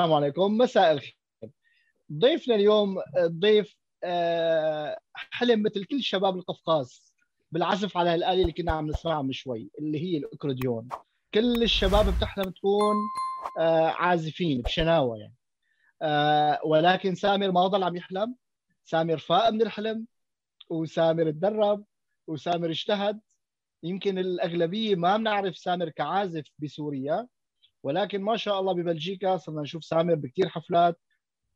السلام عليكم. مساء الخير. ضيفنا اليوم ضيف آه، حلم مثل كل شباب القفقاز. بالعزف على الآلة اللي كنا عم نسمعها من شوي اللي هي الأكورديون كل الشباب بتحلم تكون آه، عازفين بشناوة يعني. آه، ولكن سامر ما ضل عم يحلم. سامر فاق من الحلم وسامر تدرب وسامر اجتهد. يمكن الأغلبية ما بنعرف سامر كعازف بسوريا. ولكن ما شاء الله ببلجيكا صرنا نشوف سامر بكثير حفلات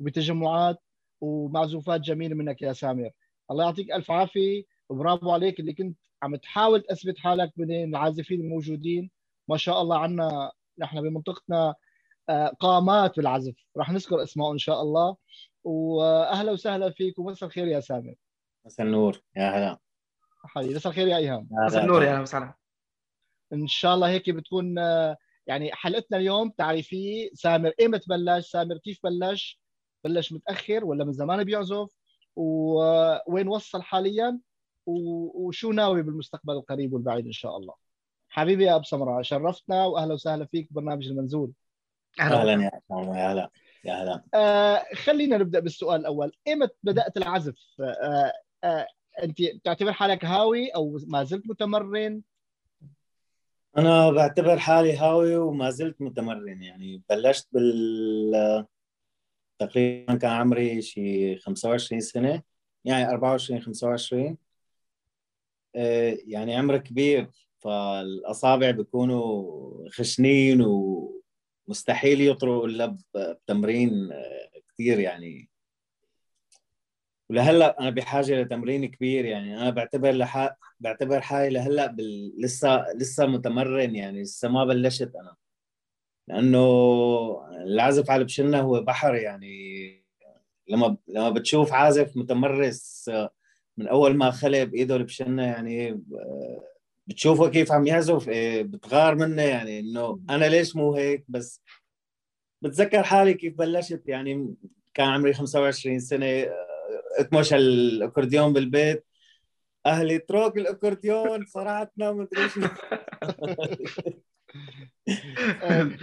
وبتجمعات ومعزوفات جميلة منك يا سامر. الله يعطيك ألف عافية وبرافو عليك اللي كنت عم تحاول تثبت حالك بين العازفين الموجودين. ما شاء الله عنا نحن بمنطقتنا آه، قامات بالعزف. راح نذكر اسماء إن شاء الله. وأهلا وسهلا فيك ومساء الخير يا سامر. مساء النور. يا هلا. حبيبي مساء الخير يا إيهام. مساء النور يا أهلا وسهلا. إن شاء الله هيك بتكون آه، يعني حلقتنا اليوم تعريفيه سامر ايمتى بلش سامر كيف بلش؟ بلش متأخر ولا من زمان بيعزف؟ ووين وصل حاليا؟ وشو ناوي بالمستقبل القريب والبعيد إن شاء الله؟ حبيبي يا أبو سمراء شرفتنا واهلا وسهلا فيك ببرنامج المنزول. أهلا. يا يا هلا. يا هلا. آه خلينا نبدأ بالسؤال الأول. ايمتى بدأت العزف؟ آه آه أنت تعتبر حالك هاوي أو ما زلت متمرن؟ أنا بعتبر حالي هاوي وما زلت متمرن يعني بلشت بال تقريبا كان عمري شي 25 سنة يعني 24 25 آه، يعني عمر كبير فالأصابع بيكونوا خشنين ومستحيل يطروا إلا بتمرين آه، كثير يعني. ولهلأ أنا بحاجة لتمرين كبير يعني. أنا بعتبر لح... بعتبر حالي لهلأ بال... لسه لسه متمرن يعني. لسه ما بلشت أنا. لأنه العزف على البشنه هو بحر يعني. لما لما بتشوف عازف متمرس من أول ما خلق بإيده البشنة يعني بتشوفه كيف عم يعزف إيه، بتغار منه يعني إنه أنا ليش مو هيك؟ بس بتذكر حالي كيف بلشت يعني. كان عمري 25 سنة اتمشى الأكورديون بالبيت. أهلي اترك الأكورديون صراحتنا مدري شو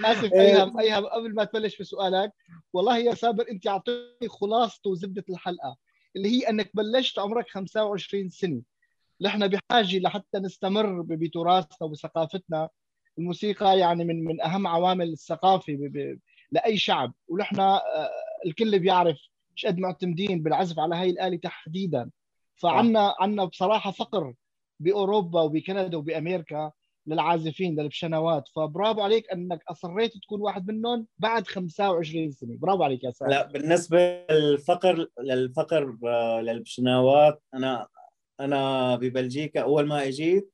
آسف ايهم ايهم قبل ما تبلش في سؤالك والله يا سابر أنت اعطيتني خلاصة وزبدة الحلقة اللي هي أنك بلشت عمرك 25 سنة. نحن بحاجة لحتى نستمر بتراثنا وبثقافتنا. الموسيقى يعني من من أهم عوامل الثقافة لأي شعب ونحن آه، الكل بيعرف مش قد معتمدين بالعزف على هاي الآلة تحديدا. فعنا عنا بصراحة فقر بأوروبا وبكندا وبأمريكا للعازفين للبشنوات. فبرافو عليك إنك أصريت تكون واحد منهم بعد 25 سنة. برافو عليك يا سامي لا بالنسبة للفقر للفقر آه، للبشنوات أنا أنا ببلجيكا أول ما أجيت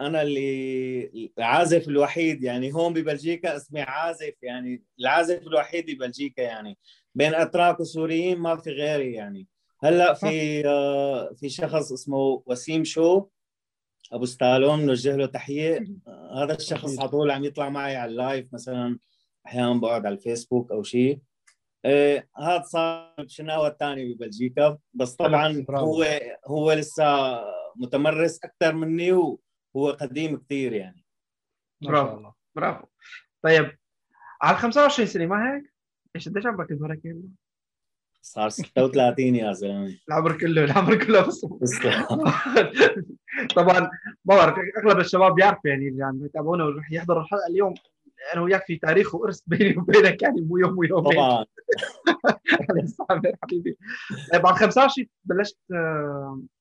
أنا اللي العازف الوحيد يعني هون ببلجيكا اسمي عازف يعني العازف الوحيد ببلجيكا يعني. بين أتراك وسوريين ما في غيري يعني. هلأ في آه في شخص اسمه وسيم شو أبو ستالون نوجه له تحية. آه هذا الشخص على طول عم يطلع معي على ال live مثلا أحيانا بقعد على الفيسبوك أو شيء آه هذا صار الشناوه الثاني ببلجيكا. بس طبعا هو هو لسه متمرس أكثر مني وهو قديم كثير يعني. برافو. برافو. طيب على 25 سنه ما هيك؟ إيش قديش عمرك هيك؟ صار 36 يا زلمة. العمر كله العمر كله بس طبعا ما بعرف أغلب الشباب بيعرفوا يعني اللي عم يتابعونا ورح يحضروا الحلقة اليوم. أنا وياك في تاريخ وارث بيني وبينك يعني مو يوم ويومين. طبعا. حبيبي. طيب بعد 25 بلشت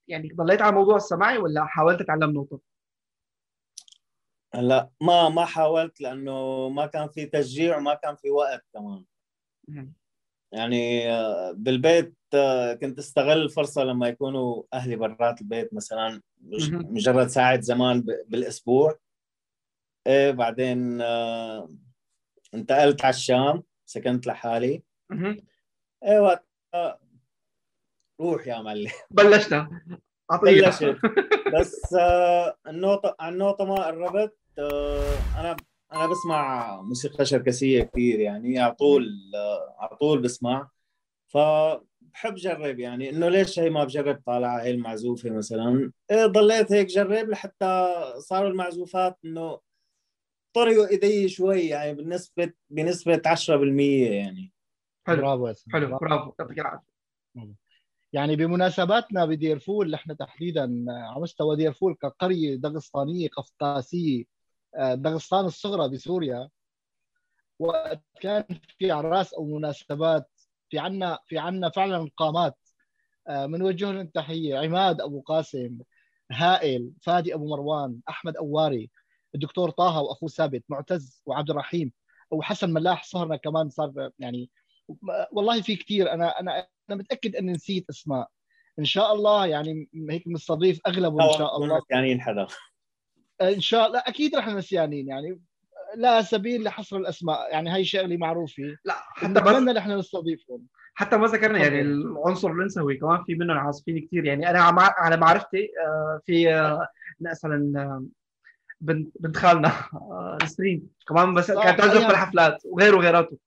يعني ضليت على موضوع السماعي ولا حاولت تتعلم نوتة؟ هلا ما ما حاولت لأنه ما كان في تشجيع وما كان في وقت كمان. يعني آه، بالبيت آه، كنت استغل الفرصه لما يكونوا أهلي برات البيت مثلا مجرد ساعه زمان بالأسبوع. إيه بعدين آه، انتقلت على الشام سكنت لحالي. إيه وقت روح يا معلم. بلشنا بلشت بس النوطه على النوطه ما قربت أنا أنا بسمع موسيقى شركسية كثير يعني على طول على طول بسمع. فبحب جرب يعني إنه ليش هي ما بجرب؟ طالع هي المعزوفه مثلا. إيه ضليت هيك جرب لحتى صاروا المعزوفات إنه طريوا إيدي شوي يعني بنسبة بنسبه 10% يعني. حلو. برافو. حلو برافو. يعطيك العافية. يعني بمناسباتنا بدير فول نحن تحديدا على مستوى دير فول كقرية دغستانيه قفقاسية آه، دغستان الصغرى بسوريا وقت كان في أعراس أو مناسبات في عنا في عنا فعلا قامات بنوجه لهم التحيه عماد أبو قاسم هائل فادي أبو مروان أحمد أواري الدكتور طه واخوه ثابت معتز وعبد الرحيم وحسن ملاح صهرنا كمان صار يعني والله في كثير أنا أنا أنا متأكد إني نسيت أسماء. إن شاء الله يعني هيك بنستضيف اغلبهم إن شاء الله. يعني حدا. إن شاء الله. أكيد رح نسيانين يعني. لا سبيل لحصر الأسماء. يعني هاي شغلة معروفة. لا حتى بس نحن نستضيفهم. حتى ما ذكرنا يعني. العنصر الأنثوي كمان في منهم عازفين كثير يعني أنا عم- على معرفتي آه، في آه، مثلا آه، بنت بنت خالنا نسرين. كمان بس كانت تعزف. بالحفلات. وغيره وغيراته.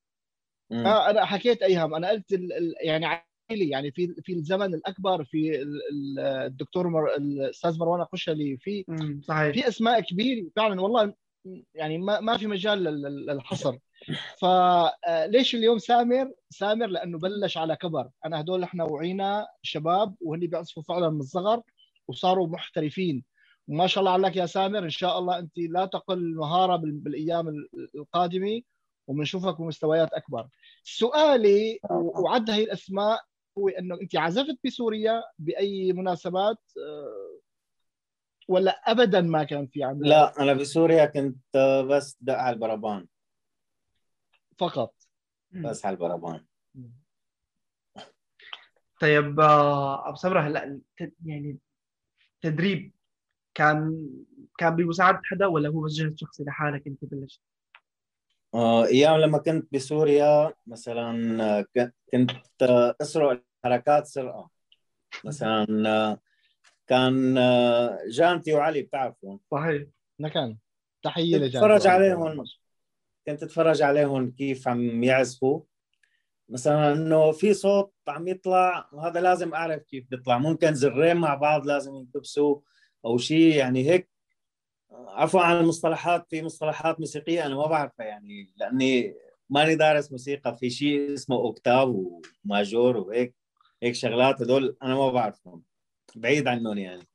آه أنا حكيت ايهم أنا قلت ال يعني عائلي يعني في في الزمن الأكبر في ال- ال- الدكتور مر الأستاذ مروان قشلي في صحيح في أسماء كبيره فعلا والله يعني ما ما في مجال لل- لل- للحصر. فليش اليوم سامر؟ سامر لأنه بلش على كبر. أنا هدول إحنا وعينا شباب وهن بيعزفوا فعلا من الصغر وصاروا محترفين. وما شاء الله عليك يا سامر إن شاء الله أنت لا تقل مهارة بال- بالأيام ال- القادمة وبنشوفك بمستويات أكبر. سؤالي و- وعد هي الأسماء هو إنه أنت عزفت بسوريا بأي مناسبات آه، ولا ابدا ما كان في عندك لا أنا بسوريا كنت آه، بس دق على البربان. فقط. بس على البربان. طيب آه، أبو سمره هلأ يعني تدريب كان كان بمساعدة حدا ولا هو بس جهد شخصي لحالك أنت بلشت؟ آه، أيام لما كنت بسوريا مثلا آه، كنت آه، اسرق حركات سرقه مثلا كان جانتي وعلي بتعرفوا صحيح. نكن تحية لجانب اتفرج عليهم. كنت اتفرج عليهم كيف عم يعزفوا. مثلا إنه في صوت عم يطلع وهذا لازم أعرف كيف بيطلع. ممكن زرين مع بعض لازم ينكبسوا أو شيء يعني هيك عفوا عن المصطلحات في مصطلحات موسيقية أنا ما بعرفها يعني لأني ماني دارس موسيقى في شيء اسمه أوكتاف وماجور وهيك هيك شغلات هدول أنا ما بعرفهم بعيد عنهم يعني.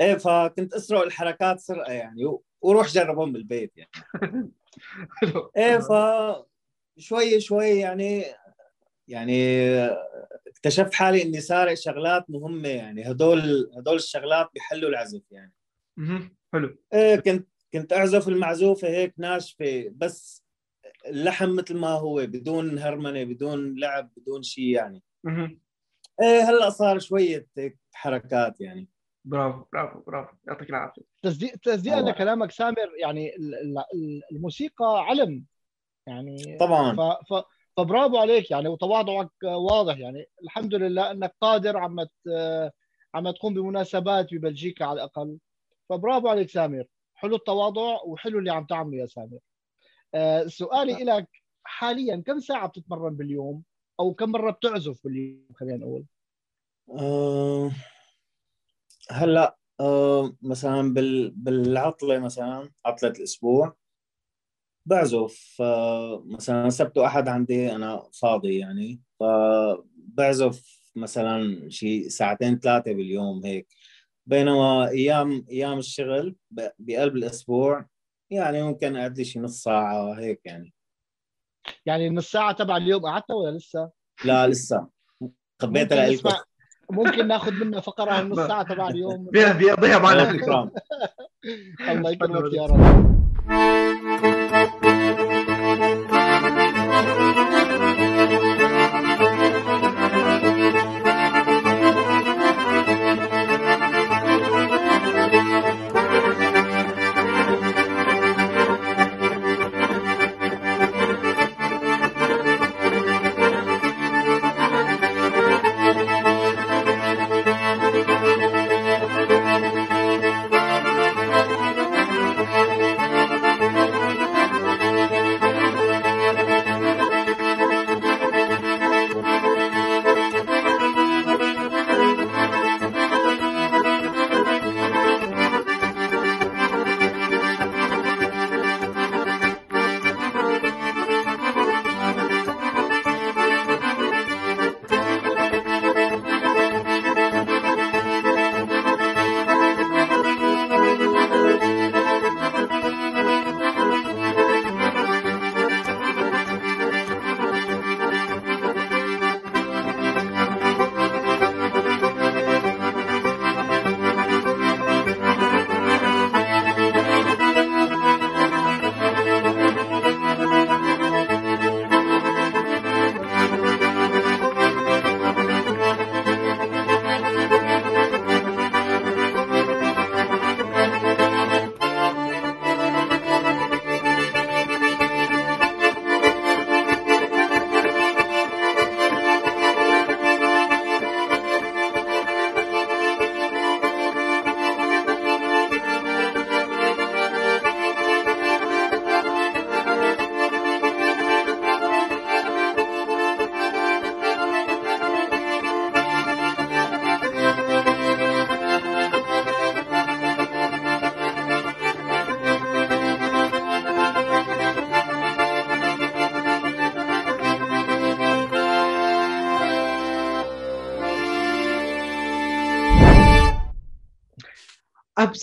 إيه فكنت أسرق الحركات سرقة يعني وروح جربهم بالبيت يعني. إيه ف شوي شوي يعني يعني اكتشفت حالي إني سارق شغلات مهمة يعني هدول هدول الشغلات بيحلوا العزف يعني. حلو. إيه كنت كنت أعزف المعزوفه هيك ناشفه بس اللحم مثل ما هو بدون هرمنه بدون لعب بدون شيء يعني. مهم. إيه هلأ صار شوية هيك حركات يعني. برافو برافو برافو. يعطيك العافية. تصديق تصديقا. لكلامك سامر يعني ال- ال- الموسيقى علم. يعني طبعا. ف... ف... فبرافو عليك يعني وتواضعك واضح يعني. الحمد لله إنك قادر عم ت- عم تقوم بمناسبات ببلجيكا على الأقل. فبرافو عليك سامر. حلو التواضع وحلو اللي عم تعمله يا سامر. آه، سؤالي لك حاليا كم ساعة بتتمرن باليوم؟ أو كم مرة بتعزف باليوم؟ خلينا نقول. آه، هلأ آه، مثلا بال بالعطلة مثلا عطلة الأسبوع بعزف. آه، مثلا سبت وأحد عندي أنا فاضي يعني فبعزف مثلا شي ساعتين ثلاثة باليوم هيك. بينما أيام أيام الشغل بقلب الأسبوع يعني ممكن اقعد لي شي نص ساعة هيك يعني. يعني النص ساعة تبع اليوم قعدتها ولا لسه؟ لا لسه. خبيتها ممكن لكم ممكن ناخذ منها فقرة النص ساعة تبع اليوم. بي- بيقضيها معنا شكرا الله يكرمك يا رب.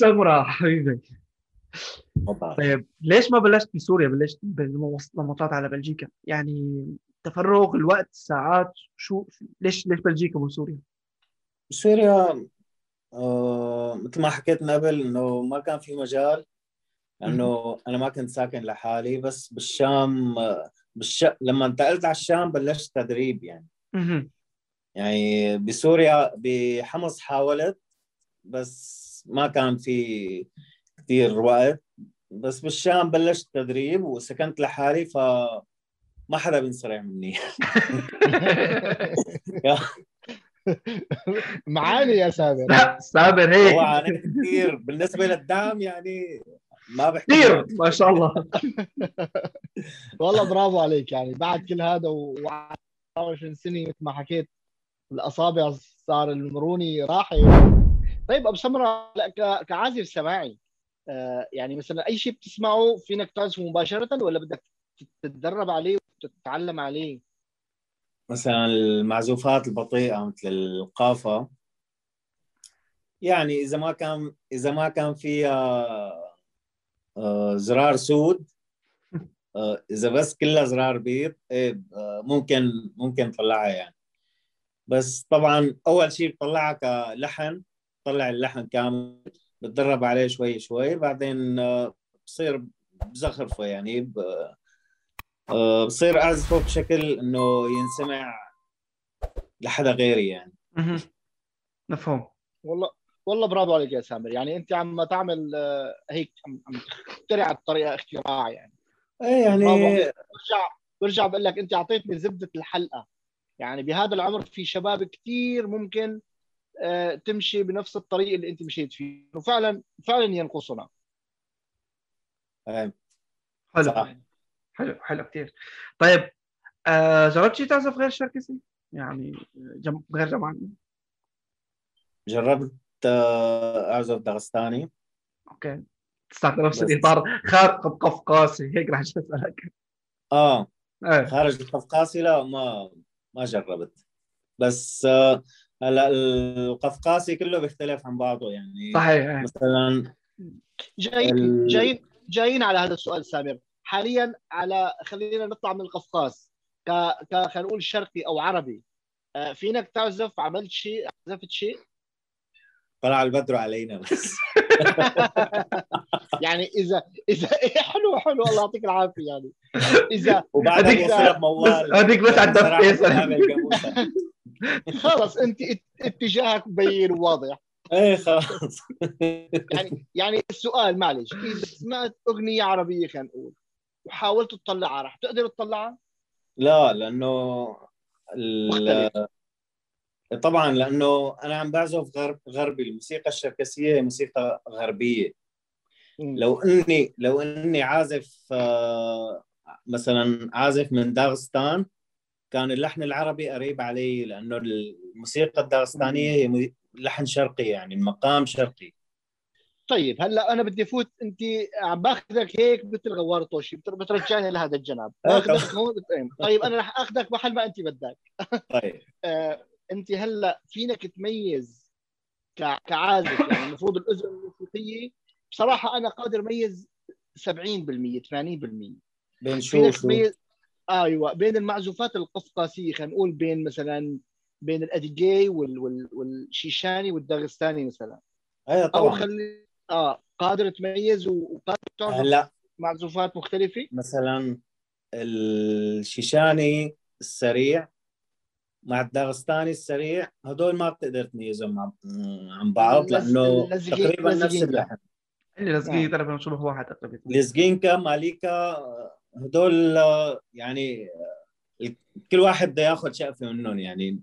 سمرة حبيبي. طيب ليش ما بلشت بسوريا بلشت بالنمطات على بلجيكا. يعني تفرغ الوقت الساعات شو ليش ليش بلجيكا مو سوريا؟ سوريا آه مثل ما حكيت من قبل إنه ما كان في مجال لأنه أنا ما كنت ساكن لحالي بس بالشام بالش... لما انتقلت على الشام بلشت تدريب يعني. يعني بسوريا بحمص حاولت بس ما كان في كثير وقت بس بالشام بلشت تدريب وسكنت لحالي ف ما حدا بينصرع مني. معاني يا سابر. لا سابر هيك. هو عانيت كثير بالنسبة للدعم يعني ما بحكي. كثير ما شاء الله. والله برافو عليك يعني. بعد كل هذا و 24 سنة مثل ما حكيت الأصابع صار المروني راحه طيب أبو سمرة كعازف سماعي آه، يعني مثلا أي شيء بتسمعه فينك تعزفه مباشرة ولا بدك تتدرب عليه وتتعلم عليه؟ مثلا المعزوفات البطيئة مثل القافة. يعني إذا ما كان إذا ما كان فيها آه، زرار سود آه، إذا بس كلها زرار بيض إيه ممكن ممكن تطلعها يعني. بس طبعا أول شيء بطلعها كلحن. طلع اللحن كامل بتدرب عليه شوي شوي. بعدين آه، بصير بزخرفه يعني. آه، بصير اعزفه بشكل إنه ينسمع لحدا غيري يعني. مفهوم. والله والله برافو عليك يا سامر. يعني أنت عم تعمل آه، هيك عم تخترع الطريقة اختراع يعني. إيه يعني برجع برجع بقول لك أنت أعطيتني زبدة الحلقة. يعني بهذا العمر في شباب كثير ممكن تمشي بنفس الطريق اللي انت مشيت فيه. وفعلا فعلا ينقصنا. حلو. صح. حلو حلو كثير طيب آه جربت شيء تعزف غير الشركسي؟ يعني جم... غير جمال جربت آه، اعزف دغستاني أوكي. تستعمل نفس الإطار. خارج قفقاسي. هيك راح أسألك. آه. إيه. خارج القفقاسي لا ما ما جربت. بس آه هلا القفقاسي كله بيختلف عن بعضه يعني صحيح مثلا جايين. جايين جايين على هذا السؤال سامر حاليا على خلينا نطلع من القفقاز. ك ك خلينا نقول شرقي أو عربي. آه، فينك تعزف عملت شيء عزفت شيء؟ طلع البدر علينا بس. يعني اذا اذا حلو حلو. الله يعطيك العافية يعني. اذا وبعدها موال. هذيك بس على خلص أنت اتجاهك مبين وواضح إيه خلاص. يعني يعني السؤال معلش إذا سمعت أغنية عربية خلينا نقول وحاولت تطلعها رح تقدر تطلعها؟ لا لأنه ال... طبعا لأنه أنا عم بعزف غرب غربي. الموسيقى الشركسية هي موسيقى غربية. لو إني لو إني عازف آه، مثلا عازف من داغستان كان اللحن العربي قريب علي لأنه الموسيقى الداغستانية هي لحن شرقي يعني المقام شرقي. طيب هلأ أنا بدي فوت. أنت عم باخذك هيك مثل غوار طوشي بترجعني لهذا الجناب. آه، باخذك هون طيب أنا رح أخذك محل ما أنت بدك. طيب. آه، انت هلا فينك تميز كعازف يعني المفروض الأذن الموسيقية. بصراحة أنا قادر أميز 70% 80% بين شو فينك تميز أيوه بين المعزوفات القفقاسيه خلينا نقول بين مثلا بين الاديجي وال... وال... والشيشاني والداغستاني مثلا. أيوه طبعا. أو خلي آه قادر تميز وقادر تعرف هلأ معزوفات مختلفة؟ مثلا الشيشاني السريع مع الداغستاني السريع هدول ما بتقدر تميزهم عن بعض لأنه تقريبا نفس اللحن. اللي لازقين تقريبا شبه واحد تقريبا لزقينكا ماليكا هدول يعني كل واحد بده ياخذ شقفة منهم يعني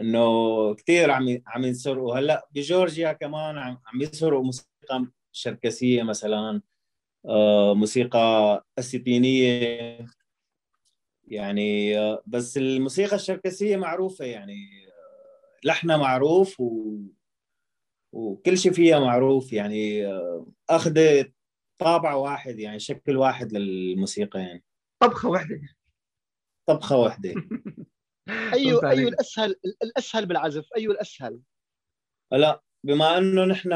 إنه كثير عم عم ينسرقوا. هلأ بجورجيا كمان عم عم يسرقوا موسيقى شركسية مثلا آه، موسيقى اسيتينيه يعني بس الموسيقى الشركسية معروفة يعني لحنها معروف و وكل شيء فيها معروف يعني أخذ طابع واحد يعني شكل واحد للموسيقى يعني. طبخة واحدة. طبخة واحدة. أيوه أيوه الأسهل الأسهل بالعزف أيوه الأسهل؟ لا بما أنه نحن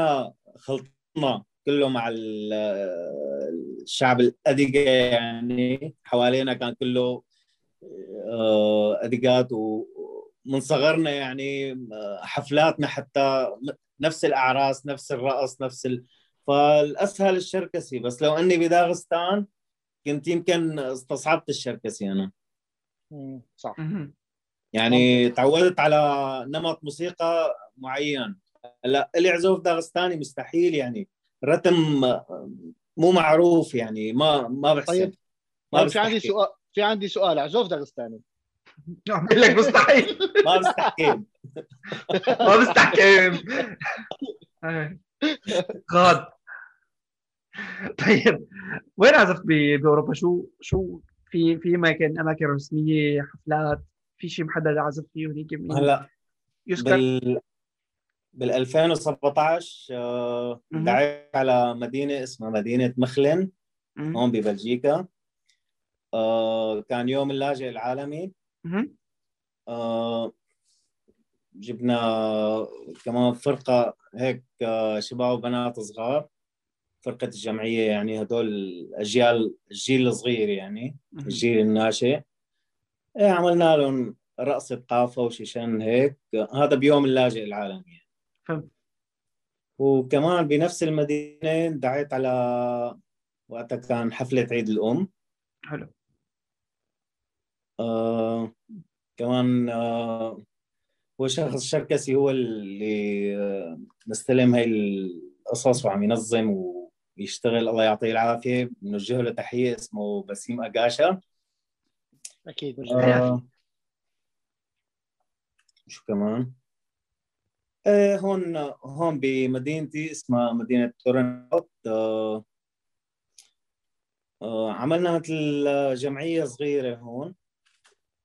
خلط صوتنا كله مع ال- الشعب الأدقة يعني حوالينا كان كله آه، أدقات ومن صغرنا يعني آه، حفلاتنا حتى نفس الأعراس نفس الرقص نفس ال... فالأسهل الشركسي. بس لو أني بداغستان كنت يمكن استصعبت الشركسي أنا. مم. صح. يعني تعودت على نمط موسيقى معين. هلا اللي عزوف داغستاني مستحيل يعني. رتم مو معروف يعني ما ما بحسن طيب. ما طيب في عندي سؤال في عندي سؤال عزوف داغستاني اعمل لك مستحيل. ما بستحكي ما بستحكم. غاد طيب وين عزفت ب- بأوروبا؟ شو شو في في اماكن أماكن رسمية حفلات؟ في شيء محدد عزفت فيه هنيك من هلا يذكر بال بال 2017 آه،. دعيت على مدينة اسمها مدينة مخلن. هون ببلجيكا. آه، كان يوم اللاجئ العالمي. آه، جبنا كمان فرقة هيك آه، شباب وبنات صغار فرقة الجمعية يعني هدول الأجيال الجيل الصغير يعني. الجيل الناشئ إيه عملنا لهم رقصة قافة وشيشان هيك هذا بيوم اللاجئ العالمي. فهمت. وكمان بنفس المدينة دعيت على وقتها كان حفلة عيد الأم حلو آه كمان آه هو شخص شركسي هو اللي آه مستلم هاي القصص وعم ينظم ويشتغل الله يعطيه العافية بنوجه له تحية اسمه بسيم أقاشا. أكيد. آه شو كمان؟ إيه هون هون بمدينتي اسمها مدينة تورنتو. آه آه عملنا مثل جمعية صغيرة هون.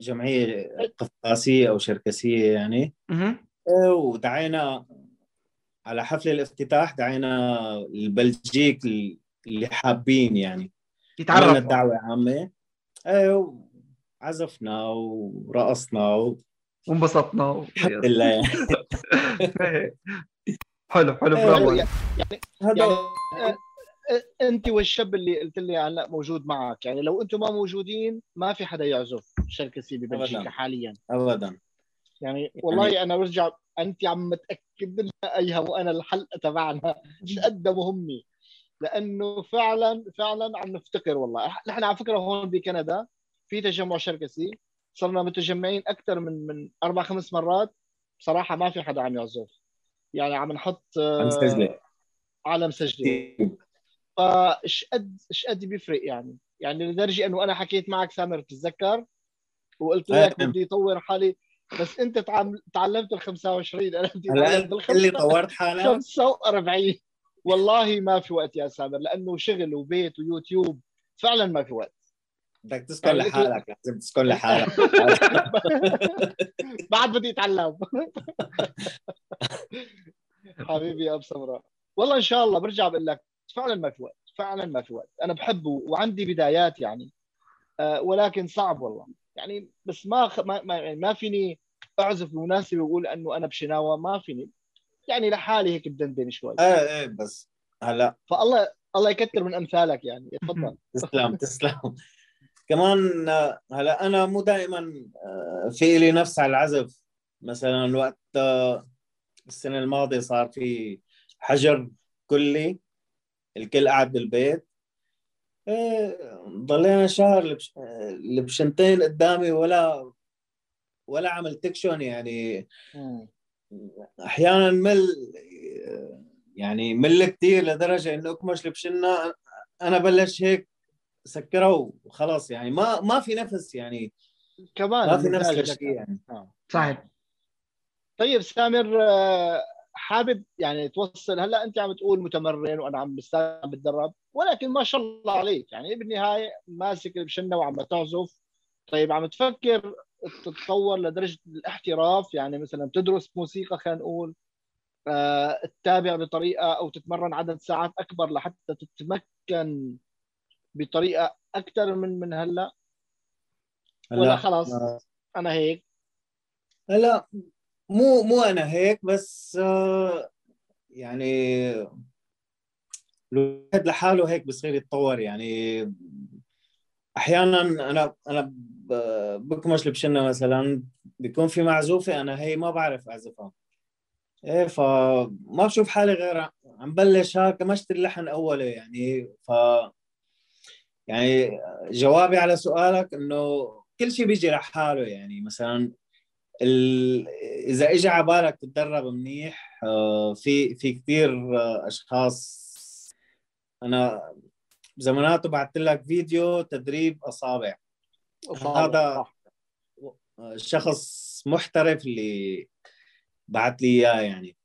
جمعية قفقاسية أو شركسية يعني. إيه، ودعينا على حفل الافتتاح دعينا البلجيك اللي حابين يعني. عملنا يتعرف الدعوة عامة. إيه وعزفنا ورقصنا و... وانبسطنا و- الحمد لله. يعني إيه. حلو حلو برافو عليك. يعني هذا يعني أنت والشاب اللي قلت لي هلا موجود معك. يعني لو أنتم ما موجودين ما في حدا يعزف شركسي ببلجيكا أبداً. حاليا. ابدا. يعني والله أنا برجع أنت عم متأكد لنا أيها وأنا الحلقة تبعنا. مش قد مهمه لأنه فعلا فعلا عم نفتقر والله. نحن على فكرة هون بكندا في تجمع شركسي صرنا متجمعين أكثر من من أربع خمس مرات. بصراحة ما في حدا عم يعزف. يعني عم نحط آه، عم سجلة. على مسجله فايش قد إيش قد بيفرق يعني؟ يعني لدرجة إنه أنا حكيت معك سامر تتذكر وقلت لك إيه. بدي اطور حالي بس أنت تعلمت ال 25 أنا بدي اللي طورت حالك 45 والله ما في وقت يا سامر لأنه شغل وبيت ويوتيوب فعلا ما في وقت. بدك تسكن لحالك لازم تسكن لحالك. بعد بدي أتعلم. حبيبي يا أبو سمراء والله إن شاء الله برجع بقول لك فعلا ما في وقت فعلا ما في وقت. أنا بحبه وعندي بدايات يعني آه، ولكن صعب والله. يعني بس ما خ... ما ما, يعني ما فيني أعزف بمناسبة وأقول إنه أنا بشناوة ما فيني. يعني لحالي هيك بدندن شوي. إيه إيه بس هلأ. فالله الله يكثر من أمثالك يعني. تفضل. تسلم تسلم. كمان آه، هلأ أنا مو دائما آه، في لي نفس على العزف. مثلا وقت السنة الماضية صار في حجر كلي. الكل قاعد بالبيت. إيه، ضلينا شهر لبش... لبشنتين قدامي ولا ولا عملت تكشن يعني. أحيانا مل يعني مل كثير لدرجة إنه أكمش لبشنا. أنا بلش هيك سكرة وخلاص يعني. ما ما في نفس يعني. كمان ما في نفس هيك. يعني. آه. صحيح. طيب سامر آه، حابب يعني توصل هلا انت عم تقول متمرن وأنا عم عم بتدرب ولكن ما شاء الله عليك. يعني بالنهاية ماسك البشنة وعم تعزف. طيب عم تفكر تتطور لدرجة الاحتراف؟ يعني مثلا تدرس موسيقى خلينا نقول آه، تتابع بطريقة أو تتمرن عدد ساعات أكبر لحتى تتمكن بطريقة أكثر من من هلأ؟ ولا خلاص أنا هيك. هلأ مو مو أنا هيك بس آه، يعني الواحد لحاله هيك بصير يتطور. يعني أحيانا أنا أنا بكمش البشنه مثلا بيكون في معزوفه أنا هي ما بعرف أعزفها. إيه فما بشوف حالي غير عم بلش هيك ما اشتري لحن اوله يعني ف يعني جوابي على سؤالك إنه كل شيء بيجي لحاله. يعني مثلا ال... إذا اجى على بالك تتدرب منيح آه، في في كثير آه، أشخاص. أنا زماناته بعثت لك فيديو تدريب أصابع. هذا شخص محترف اللي بعث لي إياه يعني.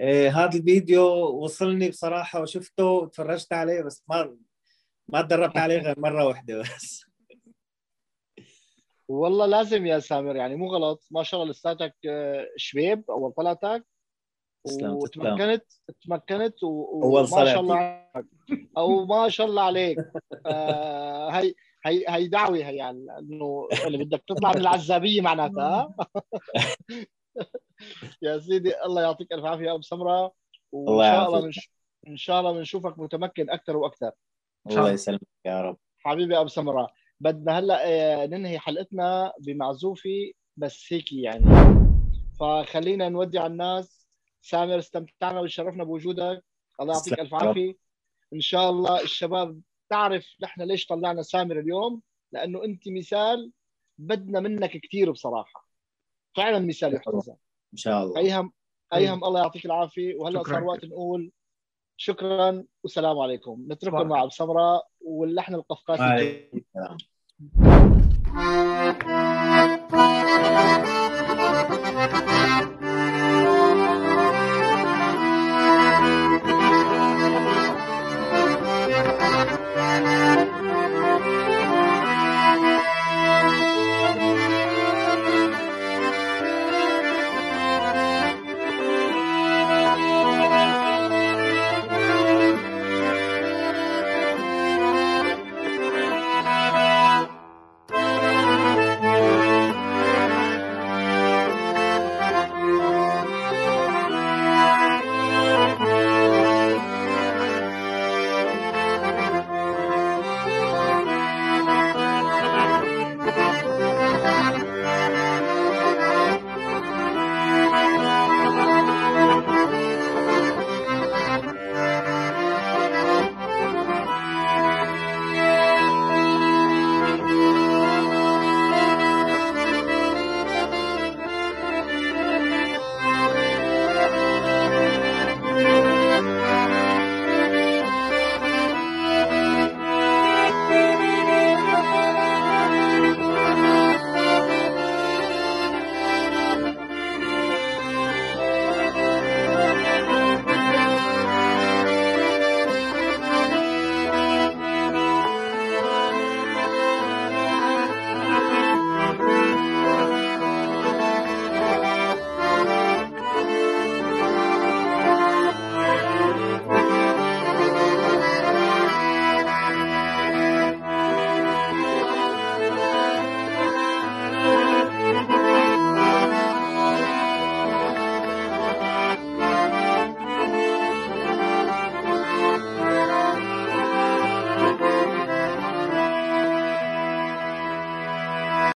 إيه هذا الفيديو وصلني بصراحة وشفته وتفرجت عليه بس ما ما تدربت عليه غير مرة واحدة بس. والله لازم يا سامر يعني مو غلط. ما شاء الله لساتك آه، شبيب أول طلعتك وتمكنت تمكنت وما شاء الله أو ما شاء الله عليك. آه هي هي هي دعوة هي يعني إنه اللي بدك تطلع من العزابية معناتها. يا سيدي الله يعطيك ألف عافية ابو سمرة. وإن شاء الله منش... إن شاء الله بنشوفك متمكن أكثر وأكثر. الله يسلمك يا رب. حبيبي ابو سمرة. بدنا هلا آه، ننهي حلقتنا بمعزوفه بس هيك يعني. فخلينا نودع الناس. سامر استمتعنا وشرفنا بوجودك. الله يعطيك ألف عافية. إن شاء الله الشباب تعرف نحن ليش طلعنا سامر اليوم؟ لأنه أنت مثال بدنا منك كثير بصراحة. فعلا مثال يحتذى إن شاء الله. ايهم أيهم الله يعطيك العافية. وهلأ صار وقت نقول شكرا والسلام عليكم. نترككم مع سمراء واللحن القفقاسي